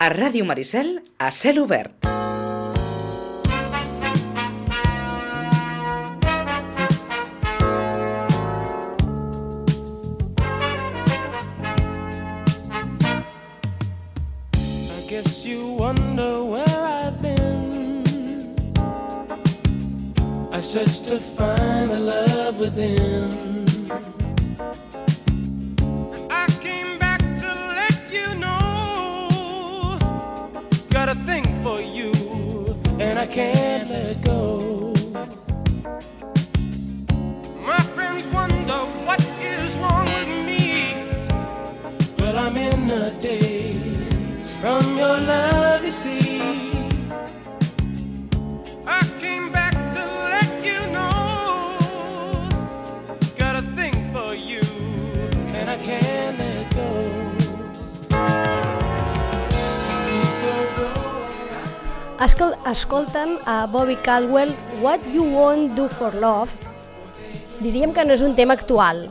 A Ràdio Maricel, a cel obert. search to find the love within. From your love, you see. Escol escolten a Bobby Caldwell What You Won't Do For Love. Diríem que no és un tema actual,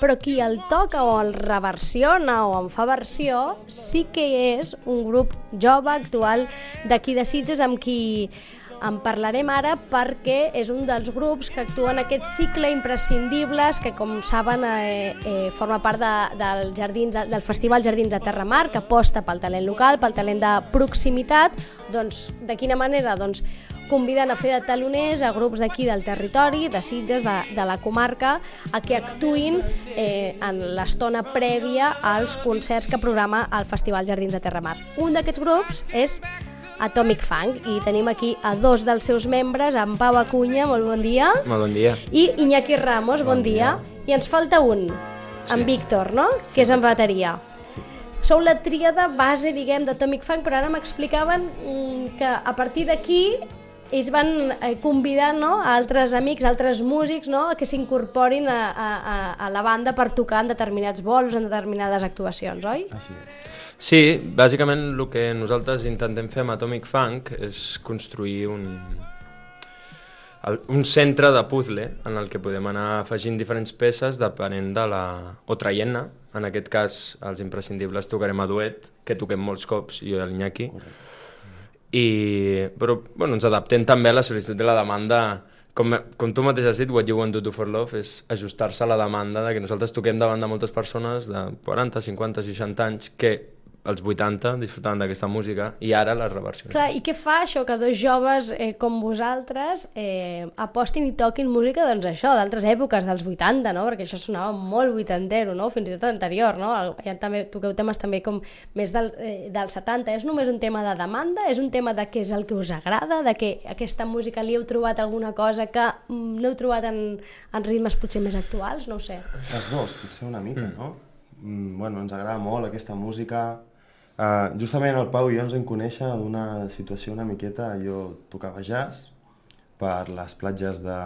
però qui el toca o el reversiona o en fa versió sí que és un grup jove actual d'aquí de Sitges amb qui en parlarem ara perquè és un dels grups que actua en aquest cicle imprescindibles que, com saben, eh, eh, forma part de, del, jardins, del Festival Jardins de Terramar, que aposta pel talent local, pel talent de proximitat. Doncs, de quina manera? Doncs, conviden a fer de taloners a grups d'aquí del territori, de Sitges, de, de la comarca, a que actuïn eh, en l'estona prèvia als concerts que programa el Festival Jardins de Terramar. Un d'aquests grups és Atomic Funk i tenim aquí a dos dels seus membres, en Pau Acunya, molt bon dia. Molt bon dia. I Iñaki Ramos, bon, bon dia. dia. I ens falta un, sí. en Víctor, no? Que és en bateria. Sí. Sou la tríada base, diguem, d'Atomic Funk, però ara m'explicaven mm, que a partir d'aquí ells van eh, convidar no, a altres amics, altres músics, no, que s'incorporin a, a, a la banda per tocar en determinats vols, en determinades actuacions, oi? Així és. Sí, bàsicament el que nosaltres intentem fer amb Atomic Funk és construir un, un centre de puzzle en el que podem anar afegint diferents peces depenent de la... o traient-ne. En aquest cas, els imprescindibles tocarem a duet, que toquem molts cops, jo i l'Iñaki. I, però bueno, ens adaptem també a la sol·licitud de la demanda. Com, com tu mateix has dit, What You Want to Do for Love és ajustar-se a la demanda de que nosaltres toquem davant de moltes persones de 40, 50, 60 anys que als 80 disfrutant d'aquesta música i ara la reversió. Clar, i què fa això que dos joves eh, com vosaltres eh, apostin i toquin música doncs això, d'altres èpoques, dels 80, no? Perquè això sonava molt vuitantero, no? Fins i tot anterior, no? Ja també toqueu temes també com més del, eh, del 70. És només un tema de demanda? És un tema de què és el que us agrada? De que aquesta música li heu trobat alguna cosa que mm, no heu trobat en, en ritmes potser més actuals? No ho sé. Les dos, potser una mica, mm. no? Mm, bueno, ens agrada molt aquesta música, Uh, justament el Pau i jo ens en conèixer d'una situació una miqueta, jo tocava jazz per les platges de,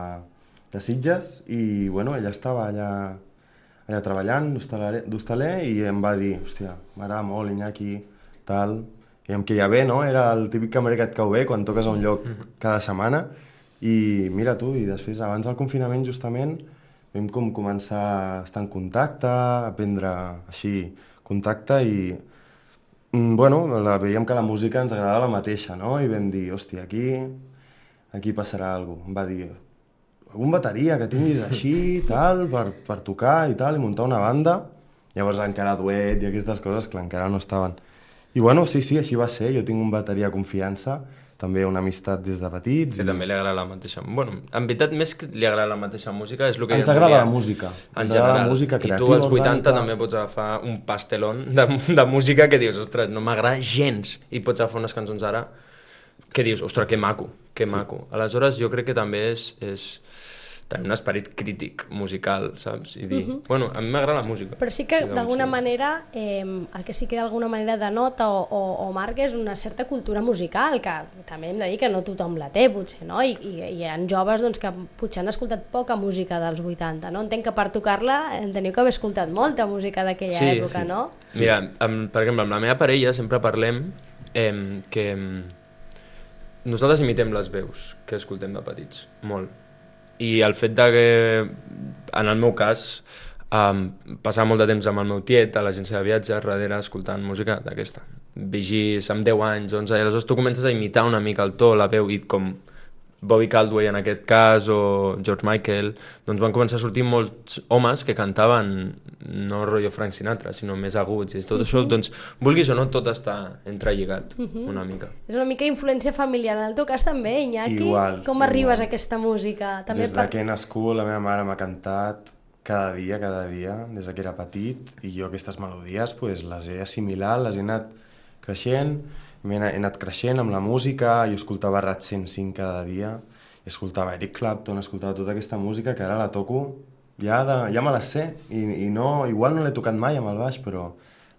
de Sitges i bueno, ella estava allà, allà treballant d'hostaler i em va dir, hòstia, m'agrada molt Iñaki, tal, i amb que ja ve, no? Era el típic cambrer que et cau bé quan toques a un lloc mhm. cada setmana i mira tu, i després abans del confinament justament vam com començar a estar en contacte, a prendre així contacte i bueno, la, veiem que la música ens agrada la mateixa, no? I vam dir, hòstia, aquí, aquí passarà alguna cosa. Em va dir, algun bateria que tinguis així, tal, per, per tocar i tal, i muntar una banda. Llavors encara duet i aquestes coses, clar, encara no estaven. I bueno, sí, sí, així va ser. Jo tinc un bateria confiança també una amistat des de petits. Que i... també li agrada la mateixa... Bueno, en veritat, més que li agrada la mateixa música, és el que... Ens agrada la música. En Ens general. la música creativa. I tu als 80 orgànica. també pots agafar un pastelón de, de música que dius, ostres, no m'agrada gens, i pots agafar unes cançons ara que dius, ostres, que maco, que sí. maco. Aleshores, jo crec que també és, és tenir un esperit crític musical, saps? I dir, uh mhm. -huh. bueno, a mi m'agrada la música. Però sí que sí, d'alguna sí. manera, eh, el que sí que d'alguna manera denota o, o, o marca és una certa cultura musical, que també hem de dir que no tothom la té, potser, no? I, i, i hi ha joves doncs, que potser han escoltat poca música dels 80, no? Entenc que per tocar-la teniu que haver escoltat molta música d'aquella sí, època, sí. no? Mira, amb, per exemple, amb la meva parella sempre parlem eh, que nosaltres imitem les veus que escoltem de petits, molt i el fet de que, en el meu cas, um, passava molt de temps amb el meu tiet a l'agència de viatges, darrere, escoltant música d'aquesta. Vigis amb 10 anys, 11, i aleshores tu comences a imitar una mica el to, la veu, i com Bobby Caldwell en aquest cas o George Michael, doncs van començar a sortir molts homes que cantaven no rotllo Frank Sinatra, sinó més aguts i tot això, doncs, vulguis o no, tot està entrelligat una mica. És una mica influència familiar. En el teu cas també, Iñaki? Igual, Com igual. arribes a aquesta música? També Des de que he nascut, la meva mare m'ha cantat cada dia, cada dia, des de que era petit, i jo aquestes melodies pues, les he assimilat, les he anat creixent, he anat creixent amb la música, jo escoltava Rat 105 cada dia, escoltava Eric Clapton, escoltava tota aquesta música que ara la toco, ja, de, ja me la sé, i, i no, igual no l'he tocat mai amb el baix, però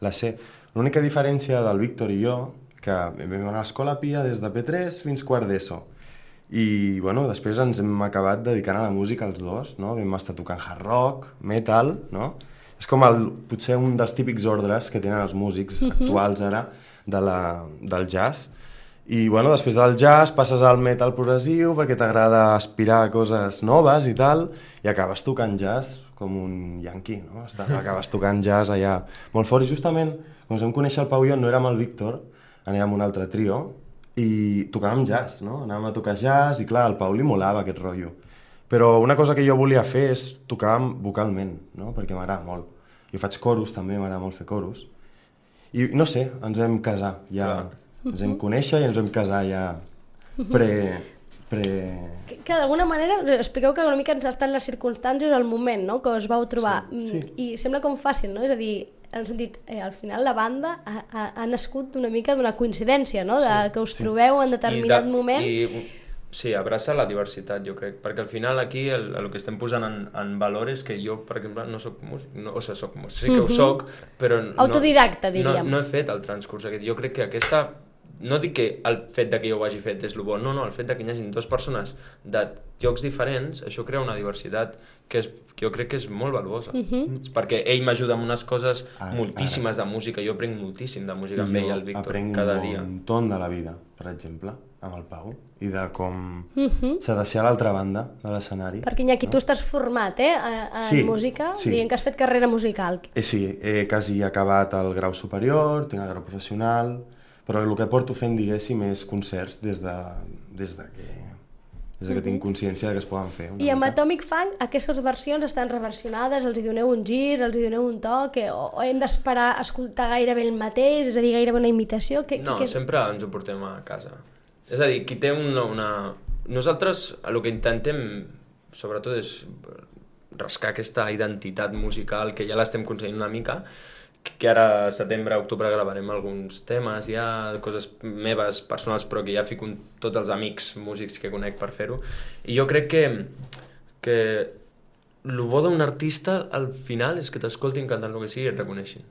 la sé. L'única diferència del Víctor i jo, que vam anar a l'escola Pia des de P3 fins quart d'ESO, i bueno, després ens hem acabat dedicant a la música els dos, no? Vam estar tocant hard rock, metal, no? És com el, potser un dels típics ordres que tenen els músics actuals ara de la, del jazz. I bueno, després del jazz passes al metal progressiu perquè t'agrada aspirar a coses noves i tal, i acabes tocant jazz com un yanqui, no? Està- Acabes tocant jazz allà molt fort. I justament, quan vam conèixer al Pau i jo, no érem el Víctor, anàvem amb un altre trio, i tocàvem jazz, no? Anàvem a tocar jazz i clar, al Pau li molava aquest rotllo. Però una cosa que jo volia fer és tocar vocalment, no? Perquè m'agrada molt. Jo faig coros també, m'agrada molt fer coros. I no sé, ens vam casar, ja... Clar. Ens vam conèixer i ens vam casar ja pre... pre... Que, que d'alguna manera, expliqueu que una mica ens ha estat les circumstàncies el moment no? que us vau trobar. Sí, sí. Mm, I sembla com fàcil, no? És a dir, en el sentit, eh, al final la banda ha, ha, ha nascut una mica d'una coincidència, no? De que us sí. trobeu en determinat de- moment. I, sí, abraça la diversitat, jo crec, perquè al final aquí el, el que estem posant en, en valor és que jo, per exemple, no sóc músic, no, o sigui, soc músic, sí que ho soc, però... No, Autodidacta, diríem. No, no he fet el transcurs aquest. Jo crec que aquesta... No dic que el fet de que jo ho hagi fet és el bo, no, no, el fet de que hi hagi dues persones de llocs diferents, això crea una diversitat que és, jo crec que és molt valuosa. Perquè ell m'ajuda amb unes coses Ara, moltíssimes de música, jo aprenc moltíssim de música amb ell i el Víctor aprenc cada un dia. muntó de la vida, per exemple, amb el Pau, i de com s'ha de ser a l'altra banda de l'escenari. Perquè, Iñaki, tu estàs format, eh, a- en Sí, música, sí. dient que has fet carrera musical. Eh, sí, he quasi acabat el grau superior, tinc el grau professional, però el que porto fent, diguéssim, és concerts des de, des de que, des de que tinc consciència de que es poden fer. una I amb mica. Atomic Funk aquestes versions estan reversionades, els hi doneu un gir, els hi doneu un toc, eh, o, o hem d'esperar a escoltar gairebé el mateix, és a dir, gairebé una imitació? Que, No, que, sempre ens ho portem a casa. És a dir, qui té una... una... Nosaltres el que intentem, sobretot, és rascar aquesta identitat musical que ja l'estem aconseguint una mica, que ara a setembre, octubre gravarem alguns temes, ja coses meves, personals, però que ja fico tots els amics músics que conec per fer-ho. I jo crec que, que el bo d'un artista al final és que t'escoltin cantant el que sigui i et reconeixin.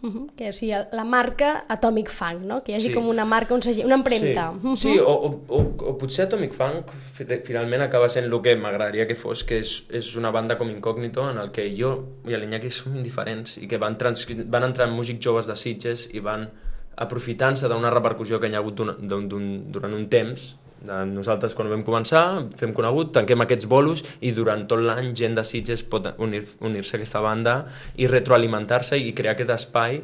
Mhm, que sigui la marca Atomic Funk, no? Que hi hagi Sí. com una marca, un segell, una empremta. Sí, sí o, o, o, o potser Atomic Funk fi- finalment acaba sent el que m'agradaria que fos, que és, és una banda com Incògnito en el que jo i l'Iñaki som indiferents i que van, transcri- van entrar en músics joves de Sitges i van aprofitant-se d'una repercussió que hi ha hagut d'un, d'un, d'un, durant un temps nosaltres quan vam començar, fem conegut, tanquem aquests bolos i durant tot l'any gent de Sitges pot unir- unir-se a aquesta banda i retroalimentar-se i crear aquest espai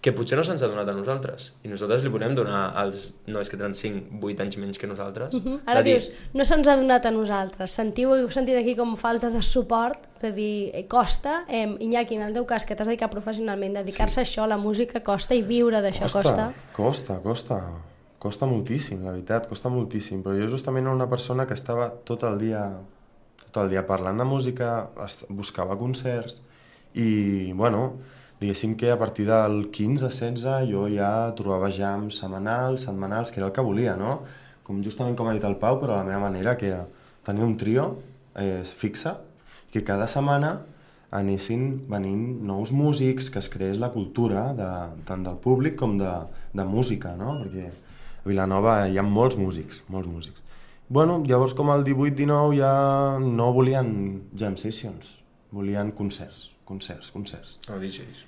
que potser no se'ns ha donat a nosaltres. I nosaltres li podem donar als nois que tenen 5, 8 anys menys que nosaltres. Mhm. Ara de dir, dius, no se'ns ha donat a nosaltres. Sentiu, heu sentit aquí com falta de suport, a dir, eh, costa. Eh, Iñaki, en el teu cas, que t'has dedicat professionalment, dedicar-se a això, a la música, costa i viure d'això costa. Costa, costa, costa, costa moltíssim, la veritat, costa moltíssim, però jo justament era una persona que estava tot el dia, tot el dia parlant de música, buscava concerts i, bueno, diguéssim que a partir del 15-16 jo ja trobava jams setmanals, setmanals, que era el que volia, no? Com justament com ha dit el Pau, però a la meva manera, que era tenir un trio eh, fixe, que cada setmana anessin venint nous músics, que es creés la cultura de, tant del públic com de, de música, no? Perquè a Vilanova hi ha molts músics, molts músics. Bueno, llavors com el 18-19 ja no volien jam sessions, volien concerts, concerts, concerts. No, DJs.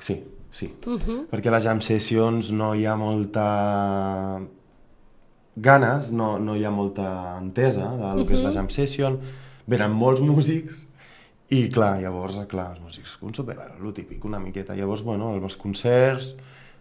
Sí, sí. Uh -huh. Perquè a les jam sessions no hi ha molta ganes, no, no hi ha molta entesa de lo que és la jam session. Venen molts músics I clar, llavors, clar, els músics, un bueno, lo típic, una miqueta. Llavors, bueno, els concerts,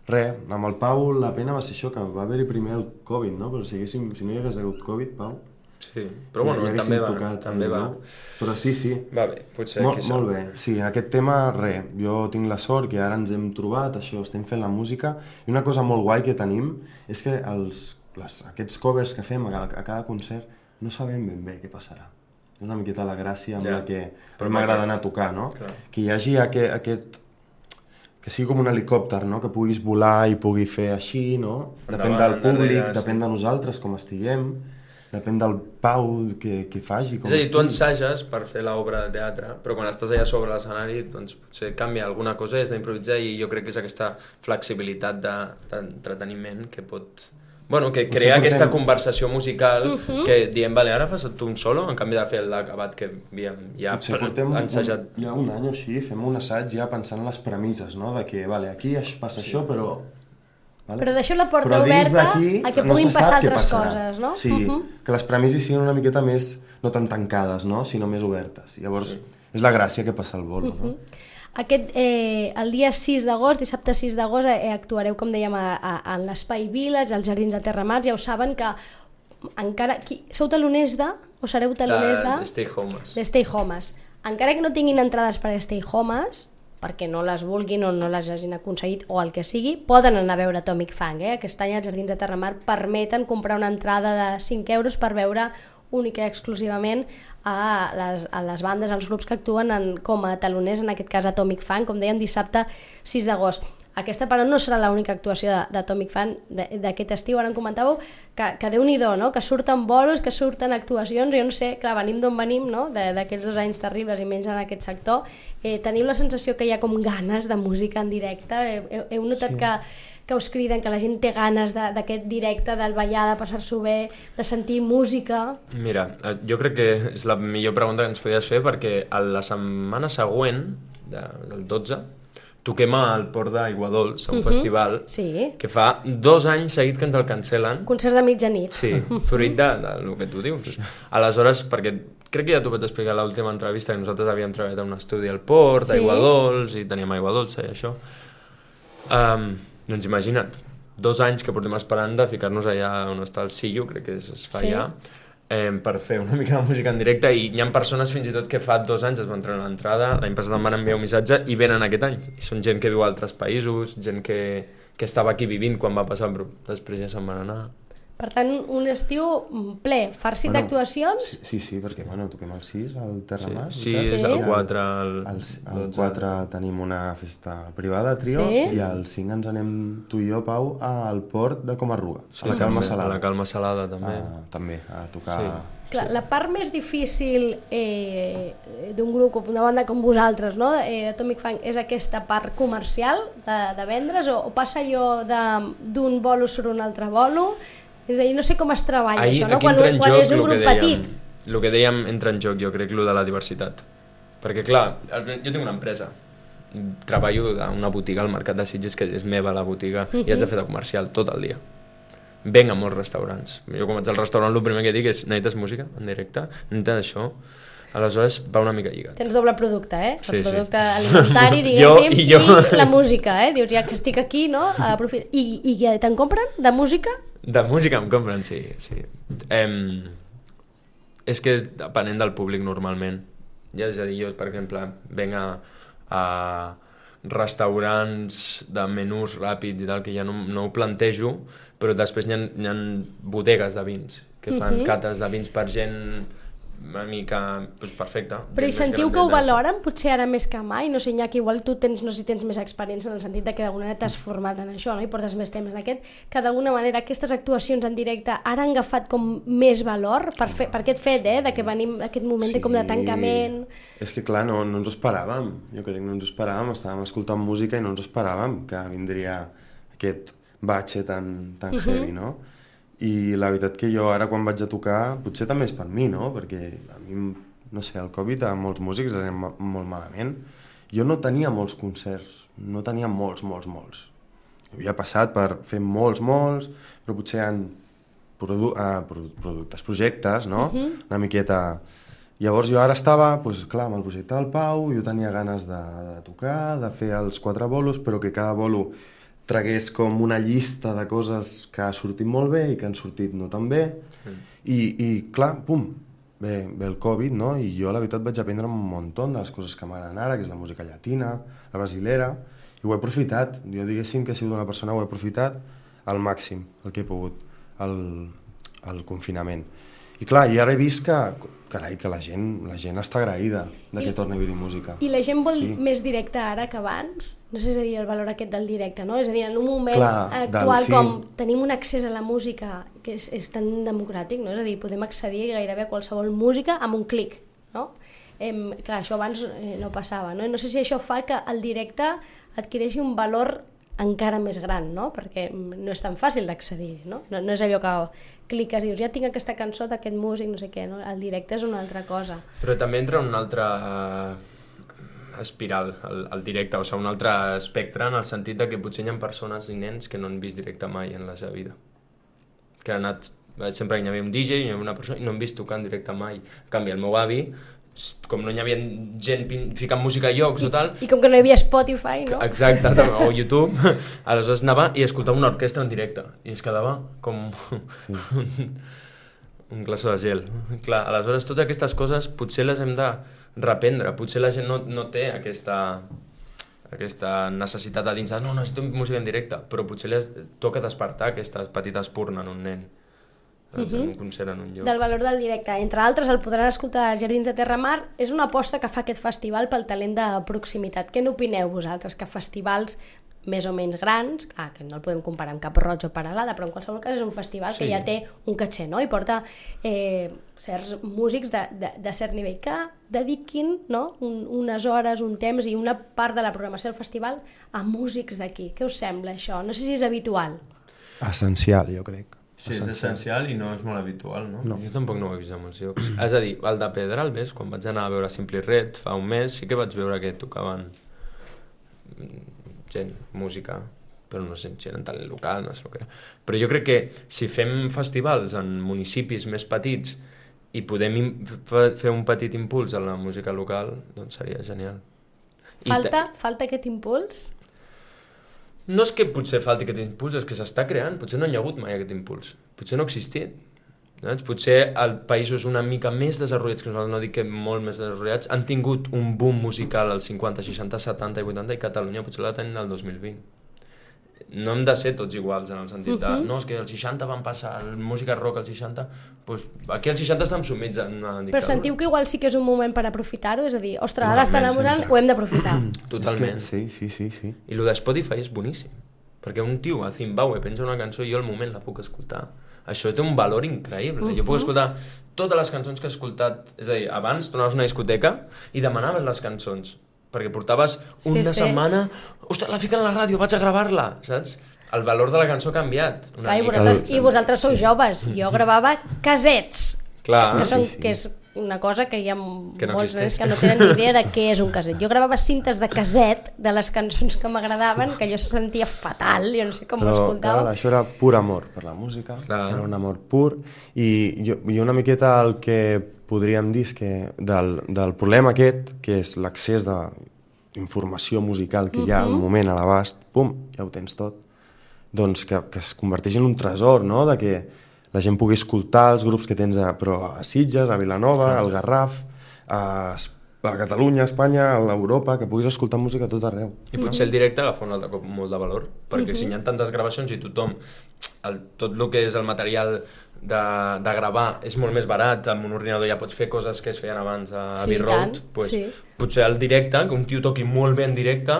res, amb el Pau la pena va ser això, que va haver-hi primer el Covid, no? Però si, haguéssim, si no hi hagués hagut Covid, Pau, Sí, però bueno, ja, també va, tocat també va. nou. Però sí, sí, Va bé, potser sap. molt bé, sí, en aquest tema, res, jo tinc la sort que ara ens hem trobat, això, estem fent la música, i una cosa molt guai que tenim és que els, les, aquests covers que fem a, cada- a cada concert no sabem ben bé què passarà. És una miqueta la gràcia amb Ja, la que m'agrada. anar a tocar, no? Clar. Que hi hagi aquest, aquest que sigui com un helicòpter, no? Que puguis volar i pugui fer així, no? Depèn del públic, endarrere, sí. depèn de nosaltres, com estiguem, depèn del Pau que, que faci, com És a dir, tu ensages per fer l'obra de teatre, però quan estàs allà sobre l'escenari, doncs potser canvia alguna cosa, has d'improvisar i jo crec que és aquesta flexibilitat de- d'entreteniment que pot... Bueno, que Potser crea portem- aquesta conversació musical que diem, vale, ara fas tu un solo, en canvi de fer l'acabat que havíem ja Potser portem ensajat. un, ja un any o així, fem un assaig ja pensant en les premisses, no? De que, vale, aquí passa això, però... Vale? Però deixeu la porta Però oberta a que no puguin se sap passar altres passarà. coses, no? Sí, Mhm. que les premisses siguin una miqueta més, no tan tancades, no? Sinó més obertes. Llavors, és la gràcia que passa al bolo, no? Aquest, eh, el dia 6 d'agost, dissabte 6 d'agost, eh, actuareu, com dèiem, a, a, a l'Espai Village, als Jardins de Terramats, ja ho saben que encara... Qui, sou taloners de? O sereu taloners de? de Stay Homes. de Stay Homes. Encara que no tinguin entrades per a Stay Homes, perquè no les vulguin o no les hagin aconseguit o el que sigui, poden anar a veure Atomic Funk. Eh? Aquest any els Jardins de Terramar permeten comprar una entrada de 5 euros per veure única i exclusivament a les, a les bandes, als grups que actuen en, com a taloners, en aquest cas Atomic Funk, com dèiem, dissabte 6 d'agost. Aquesta, però, no serà l'única actuació de- d'Atomic Fan d'aquest estiu. Ara em comentàveu que, que déu nhi no? que surten bolos, que surten actuacions, jo no sé, clar, venim d'on venim, no? De- d'aquells dos anys terribles i menys en aquest sector. Eh, teniu la sensació que hi ha com ganes de música en directe? Heu, heu notat sí. que, que us criden, que la gent té ganes de- d'aquest directe, del ballar, de passar-s'ho bé, de sentir música? Mira, eh, jo crec que és la millor pregunta que ens podies fer perquè a la setmana següent, de, del 12, toquem al Port d'Aiguadols, a un festival Sí. que fa dos anys seguit que ens el cancel·len. Concerts de mitjanit. Sí, fruit de, de, del que tu dius. Aleshores, perquè crec que ja t'ho vaig explicar a l'última entrevista, que nosaltres havíem treballat en un estudi al Port, Sí. sí. aigua dolç, i teníem aigua dolça i això. Um, doncs imagina't, dos anys que portem esperant de ficar-nos allà on està el Sillo, crec que es, fa Sí. allà, eh, per fer una mica de música en directe i hi ha persones fins i tot que fa dos anys es van treure l'entrada, l'any passat em van enviar un missatge i venen aquest any. I són gent que viu a altres països, gent que, que estava aquí vivint quan va passar, però després ja se'n van anar. Per tant, un estiu ple, farcit Bueno, d'actuacions, Sí, sí, sí, perquè bueno, toquem el 6 al Terramar. Sí, Sí. és el 4, el, El, el 12. 4 tenim una festa privada, trios, Sí. i el 5 ens anem tu i jo, Pau, al port de Comarruga, Sí, a la Calma també, Salada. A la Calma Salada, també. Ah, també, a tocar... Sí. Clar, la part més difícil eh, d'un grup o d'una banda com vosaltres, no? eh, Atomic Funk, és aquesta part comercial de, de vendre's o, o passa allò de- d'un bolo sobre un altre bolo? És a dir, no sé com es treballa Ahir, això, no? Quan, quan joc és un grup dèiem, petit. el que dèiem entra en joc, jo crec, lo de la diversitat. Perquè, clar, el- jo tinc una empresa, treballo a una botiga al Mercat de Sitges, que és meva la botiga, i haig de fer de comercial tot el dia. Venc a molts restaurants. Jo quan vaig al restaurant el primer que dic és necessites música en directe, necessites això. Aleshores va una mica lligat. Tens doble producte, eh? El Sí, sí. producte alimentari, Jo diguéssim, i jo. i la música, eh? Dius, ja que estic aquí, no? Aprofit... I, i te'n compren de música? De música em compren, sí. sí. Em... És que depenent del públic normalment. Ja, és a dir, jo, per exemple, venc a, a restaurants de menús ràpids i tal, que ja no, no ho plantejo, però després hi ha, hi ha bodegues de vins, que fan Mhm. cates de vins per gent una mica doncs, perfecta. Però més sentiu que ho valoren potser ara més que mai? No sé, Iñaki, igual tu tens, no sé si tens més experiència en el sentit de que d'alguna manera t'has format en això no? i portes més temps en aquest, que d'alguna manera aquestes actuacions en directe ara han agafat com més valor per, fer, per aquest fet, eh? de que venim d'aquest moment de com de tancament... És que clar, no, no ens ho esperàvem. Jo crec que no ens ho esperàvem. Estàvem escoltant música i no ens ho esperàvem que vindria aquest batxe tan, tan Mhm. heavy, no? I la veritat que jo ara quan vaig a tocar, potser també és per mi, no? Perquè a mi, no sé, el Covid a molts músics anem molt malament. Jo no tenia molts concerts, no tenia molts, molts, molts. Havia passat per fer molts, molts, però potser han produ uh, produ productes, projectes, no? Una miqueta Llavors jo ara estava, doncs, clar, amb el projecte del Pau, jo tenia ganes de, de tocar, de fer els quatre bolos, però que cada bolo tragués com una llista de coses que ha sortit molt bé i que han sortit no tan bé. I, i clar, pum, ve, ve el Covid, no? I jo la veritat vaig aprendre un munt de les coses que m'agraden ara, que és la música llatina, la brasilera, i ho he aprofitat. Jo diguéssim que he sigut una persona, ho he aprofitat al màxim, el que he pogut, el, el confinament. I clar, i ara he vist que, carai, que la gent, la gent està agraïda de que I- torni a haver música. I la gent vol Sí. més directe ara que abans? No sé si és a dir, el valor aquest del directe, no? És a dir, en un moment Clar, del- actual sí. com tenim un accés a la música que és, és tan democràtic, no? És a dir, podem accedir gairebé a qualsevol música amb un clic, no? Em, clar, això abans eh, no passava, no? No sé si això fa que el directe adquireixi un valor encara més gran, no? Perquè no és tan fàcil d'accedir, no? no? No és allò que cliques i dius, ja tinc aquesta cançó d'aquest músic, no sé què, no? El directe és una altra cosa. Però també entra un altre eh, espiral, el, el directe, o sigui, un altre espectre en el sentit de que potser hi ha persones i nens que no han vist directe mai en la seva vida. Que han anat, sempre hi havia un DJ, hi havia una persona i no han vist tocar en directe mai. En canvi, el meu avi, com no hi havia gent ficant música a llocs o tal, I com que no hi havia Spotify, no? Exacte, o YouTube, aleshores anava i escoltava una orquestra en directe i es quedava com un, un glaçó de gel. Clar, aleshores totes aquestes coses potser les hem de reprendre, potser la gent no, no té aquesta, aquesta necessitat de dins de no, necessito música en directe, però potser les toca despertar aquesta petita espurna en un nen, saps? en un concert en un lloc. del valor del directe. Entre altres, el podran escoltar als Jardins de Terramar. És una aposta que fa aquest festival pel talent de proximitat. Què n'opineu vosaltres? Que festivals més o menys grans, clar, que no el podem comparar amb Cap Roig o Paralada, però en qualsevol cas és un festival sí. que ja té un caché, no? I porta eh, certs músics de, de, de cert nivell que dediquin no? un, unes hores, un temps i una part de la programació del festival a músics d'aquí. Què us sembla això? No sé si és habitual. Essencial, jo crec. Sí, és essencial i no és molt habitual, no? No. Jo tampoc no ho he vist a molts llocs. és a dir, el de Pedralbes, quan vaig anar a veure Simply Red fa un mes, sí que vaig veure que tocaven gent, música, però no sé si eren talent local, no sé el que era. Però jo crec que si fem festivals en municipis més petits i podem fer un petit impuls a la música local, doncs seria genial. I Falta, falta aquest impuls? No és que potser falti aquest impuls, és que s'està creant. Potser no hi ha hagut mai aquest impuls. Potser no ha existit. Saps? Potser els països una mica més desenvolupats, que nosaltres no dic que molt més desenvolupats, han tingut un boom musical als 50, 60, 70 i 80 i Catalunya potser la tenen al 2020. No hem de ser tots iguals en el sentit de, no, és que els 60 van passar, el música rock als 60, doncs aquí als 60 estem sumits en una dictadura. Però sentiu que igual sí que és un moment per aprofitar-ho? És a dir, ostres, ara Totalment, enamorant, ho hem d'aprofitar. Totalment. És que, sí, sí, sí, sí. I el de Spotify és boníssim. Perquè un tio a Zimbabue penja una cançó i jo al moment la puc escoltar. Això té un valor increïble. Uh -huh. Jo puc escoltar totes les cançons que he escoltat. És a dir, abans tu anaves a una discoteca i demanaves les cançons. Perquè portaves Sí, una sí. setmana... Ostres, la fiquen a la ràdio, vaig a gravar-la, saps? El valor de la cançó ha canviat. Una Clar, i, mica. vosaltres, I vosaltres sou joves. Jo gravava casets, Clar. que, són, sí, sí. que és una cosa que hi ha Que no molts nens que no tenen ni idea de què és un caset. Jo gravava cintes de caset de les cançons que m'agradaven, que jo sentia fatal, jo no sé com ho escoltava. clar, això era pur amor per la música, Clar. era un amor pur i jo, jo una miqueta el que podríem dir és que del, del problema aquest, que és l'accés d'informació musical que hi ha al moment a l'abast, pum, ja ho tens tot, doncs que, que es converteix en un tresor, no?, de que la gent pugui escoltar els grups que tens a, però a Sitges, a Vilanova, al Garraf, a, a Catalunya, a Espanya, a l'Europa, que puguis escoltar música a tot arreu. I potser el directe agafa un altre cop molt de valor, perquè si hi ha tantes gravacions i tothom, el, tot el que és el material de, de gravar és molt més barat, amb un ordinador ja pots fer coses que es feien abans a Sí, Abbey i Road, tant, pues, sí. potser el directe, que un tio toqui molt bé en directe,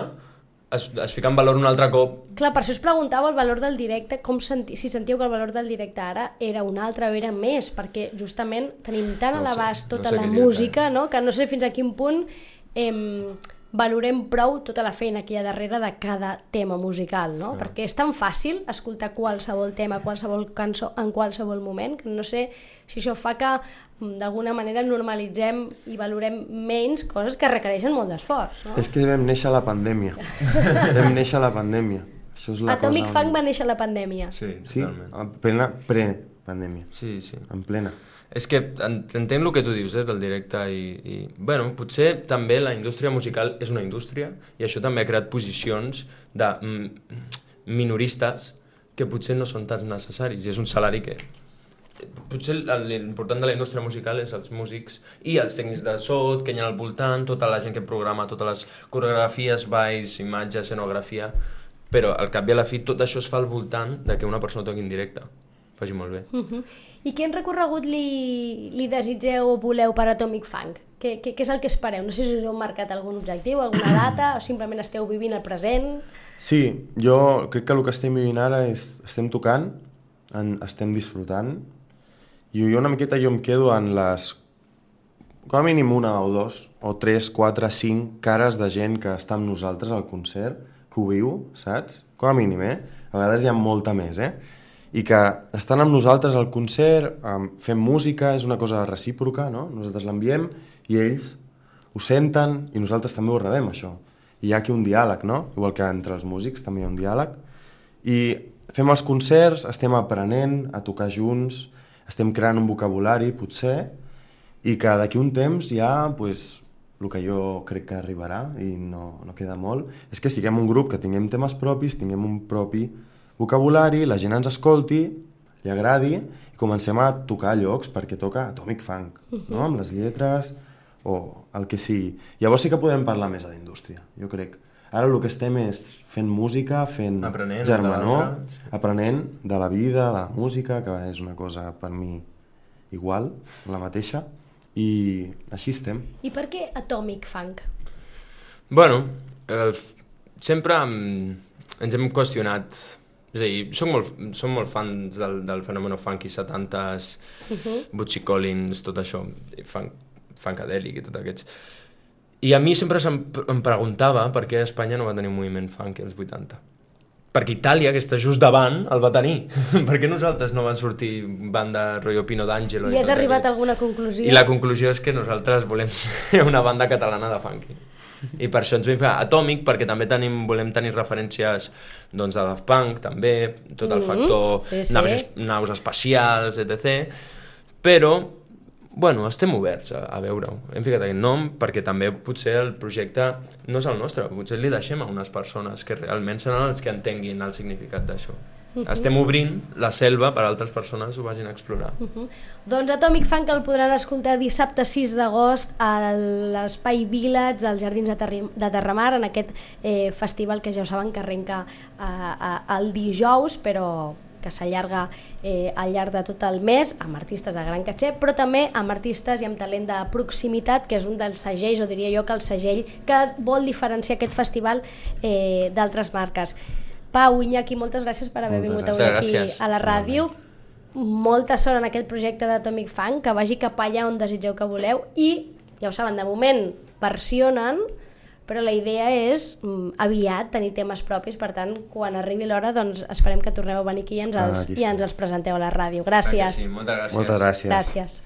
es, es fica en valor un altre cop. Clar, per això us preguntava el valor del directe, com senti si sentiu que el valor del directe ara era un altre o era més, perquè justament tenim tan a No sé, l'abast no tota sé la què dir-te. música, no? que no sé fins a quin punt em, valorem prou tota la feina que hi ha darrere de cada tema musical, no? Perquè és tan fàcil escoltar qualsevol tema, qualsevol cançó en qualsevol moment, que no sé si això fa que mm, d'alguna manera normalitzem i valorem menys coses que requereixen molt d'esforç, no? És que vam néixer a la pandèmia. vam néixer a la pandèmia. Això és la Atomic cosa... Funk va néixer a la pandèmia. Sí, Sí, totalment. en plena pre-pandèmia. Sí, sí. En plena. És que en- entenc el que tu dius, eh, del directe i, i... Bueno, potser també la indústria musical és una indústria i això també ha creat posicions de mm, minoristes que potser no són tan necessaris i és un salari que potser l'important de la indústria musical és els músics i els tècnics de so que hi ha al voltant, tota la gent que programa totes les coreografies, balls, imatge, escenografia però al cap i a la fi tot això es fa al voltant de que una persona toqui en directe faci molt bé Mhm. I quin recorregut li, li desitgeu o voleu per Atomic Funk? Què, què, què és el que espereu? No sé si us heu marcat algun objectiu, alguna data, o simplement esteu vivint el present. Sí, jo crec que el que estem vivint ara és... Estem tocant, en, estem disfrutant, i jo una miqueta jo em quedo en les... Com a mínim una o dos, o tres, quatre, cinc cares de gent que està amb nosaltres al concert, que ho viu, saps? Com a mínim, eh? A vegades hi ha molta més, eh? I que estan amb nosaltres al concert, fem música, és una cosa recíproca, no? Nosaltres l'enviem i ells ho senten i nosaltres també ho rebem, això. I hi ha aquí un diàleg, no? Igual que entre els músics també hi ha un diàleg. I fem els concerts, estem aprenent a tocar junts, estem creant un vocabulari, potser, i que d'aquí un temps ja, pues, el que jo crec que arribarà, i no, no queda molt, és que siguem un grup que tinguem temes propis, tinguem un propi vocabulari, la gent ens escolti, li agradi, i comencem a tocar llocs perquè toca Atomic Funk, no? amb les lletres o el que sigui. Llavors sí que podem parlar més a la indústria, jo crec. Ara el que estem és fent música, fent Aprenent de germanor, sí. aprenent de la vida, de la música, que és una cosa per mi igual, la mateixa, i així estem. I per què Atomic Funk? Bueno, el, sempre em, ens hem qüestionat és a dir, som molt, som molt fans del, del fenomen funky 70s, uh -huh. Bootsy Collins, tot això, i funk, funkadèlic i tot aquests. I a mi sempre se'm, em preguntava per què Espanya no va tenir un moviment funky als 80. Perquè Itàlia, que està just davant, el va tenir. per què nosaltres no van sortir banda rotllo Pino d'Angelo? I has tot arribat aquests? a alguna conclusió? I la conclusió és que nosaltres volem ser una banda catalana de funky. I per això ens vam fer Atomic, perquè també tenim, volem tenir referències doncs, de Daft Punk, també, tot el Mhm, factor sí, sí. naus, naus espacials, etc. Però, bueno, estem oberts a, a veure-ho. Hem ficat aquest nom perquè també potser el projecte no és el nostre, potser li deixem a unes persones que realment seran els que entenguin el significat d'això. Mhm. Estem obrint la selva per a altres persones ho vagin a explorar. Doncs Atomic Funk el podran escoltar dissabte 6 d'agost a l'Espai Village dels Jardins de, Terri de Terramar en aquest eh, festival que ja ho saben que arrenca eh, eh, el dijous però que s'allarga eh, al llarg de tot el mes amb artistes de gran caché però també amb artistes i amb talent de proximitat que és un dels segells o diria jo que el segell que vol diferenciar aquest festival eh, d'altres marques Pau, Iñaki, moltes gràcies per haver Moltes vingut gràcies. avui aquí Gràcies. a la ràdio molta sort en aquest projecte d'Atomic Funk, que vagi cap allà on desitgeu que voleu i, ja ho saben, de moment versionen, però la idea és mm, aviat tenir temes propis, per tant, quan arribi l'hora, doncs esperem que torneu a venir aquí i ens Ah, els, aquí i ens els presenteu a la ràdio. Gràcies. Sí, moltes gràcies. Moltes gràcies. Gràcies.